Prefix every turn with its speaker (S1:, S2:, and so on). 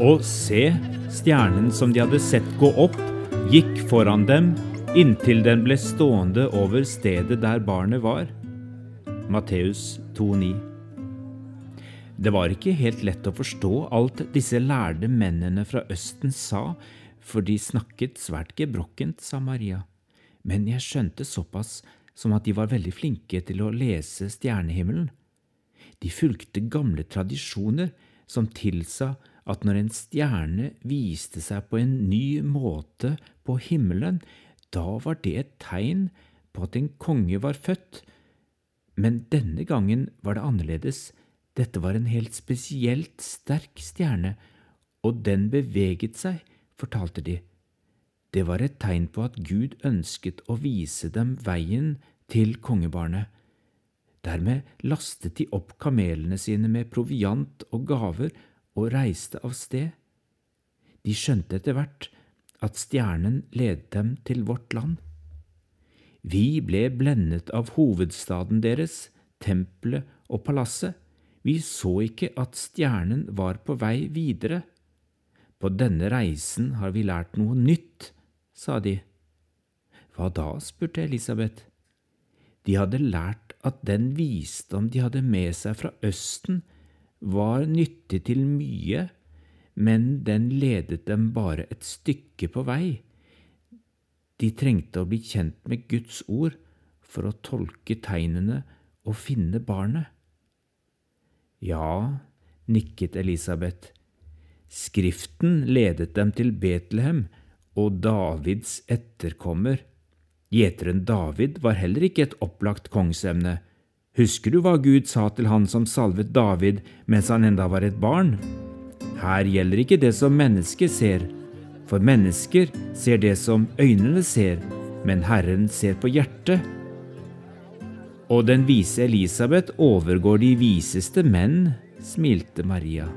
S1: Og se, stjernen som de hadde sett gå opp, gikk foran dem inntil den ble stående over stedet der barnet var. Matteus 2,9. Det var ikke helt lett å forstå alt disse lærde mennene fra Østen sa, for de snakket svært gebrokkent, sa Maria. Men jeg skjønte såpass som at de var veldig flinke til å lese stjernehimmelen. De fulgte gamle tradisjoner som tilsa at når en stjerne viste seg på en ny måte på himmelen, da var det et tegn på at en konge var født. Men denne gangen var det annerledes. Dette var en helt spesielt sterk stjerne, og den beveget seg, fortalte de. Det var et tegn på at Gud ønsket å vise dem veien til kongebarnet. Dermed lastet de opp kamelene sine med proviant og gaver og reiste av sted. De skjønte etter hvert at stjernen ledet dem til vårt land. Vi ble blendet av hovedstaden deres, tempelet og palasset. Vi så ikke at stjernen var på vei videre. På denne reisen har vi lært noe nytt, sa de. Hva da? spurte Elisabeth. De hadde lært at den visdom de hadde med seg fra Østen, var nyttig til mye, men den ledet dem bare et stykke på vei. De trengte å bli kjent med Guds ord for å tolke tegnene og finne barnet. Ja, nikket Elisabeth. Skriften ledet dem til Betlehem og Davids etterkommer. Gjeteren David var heller ikke et opplagt kongsemne. Husker du hva Gud sa til han som salvet David mens han enda var et barn? Her gjelder ikke det som mennesker ser, for mennesker ser det som øynene ser, men Herren ser på hjertet. Og den vise Elisabeth overgår de viseste menn, smilte Maria.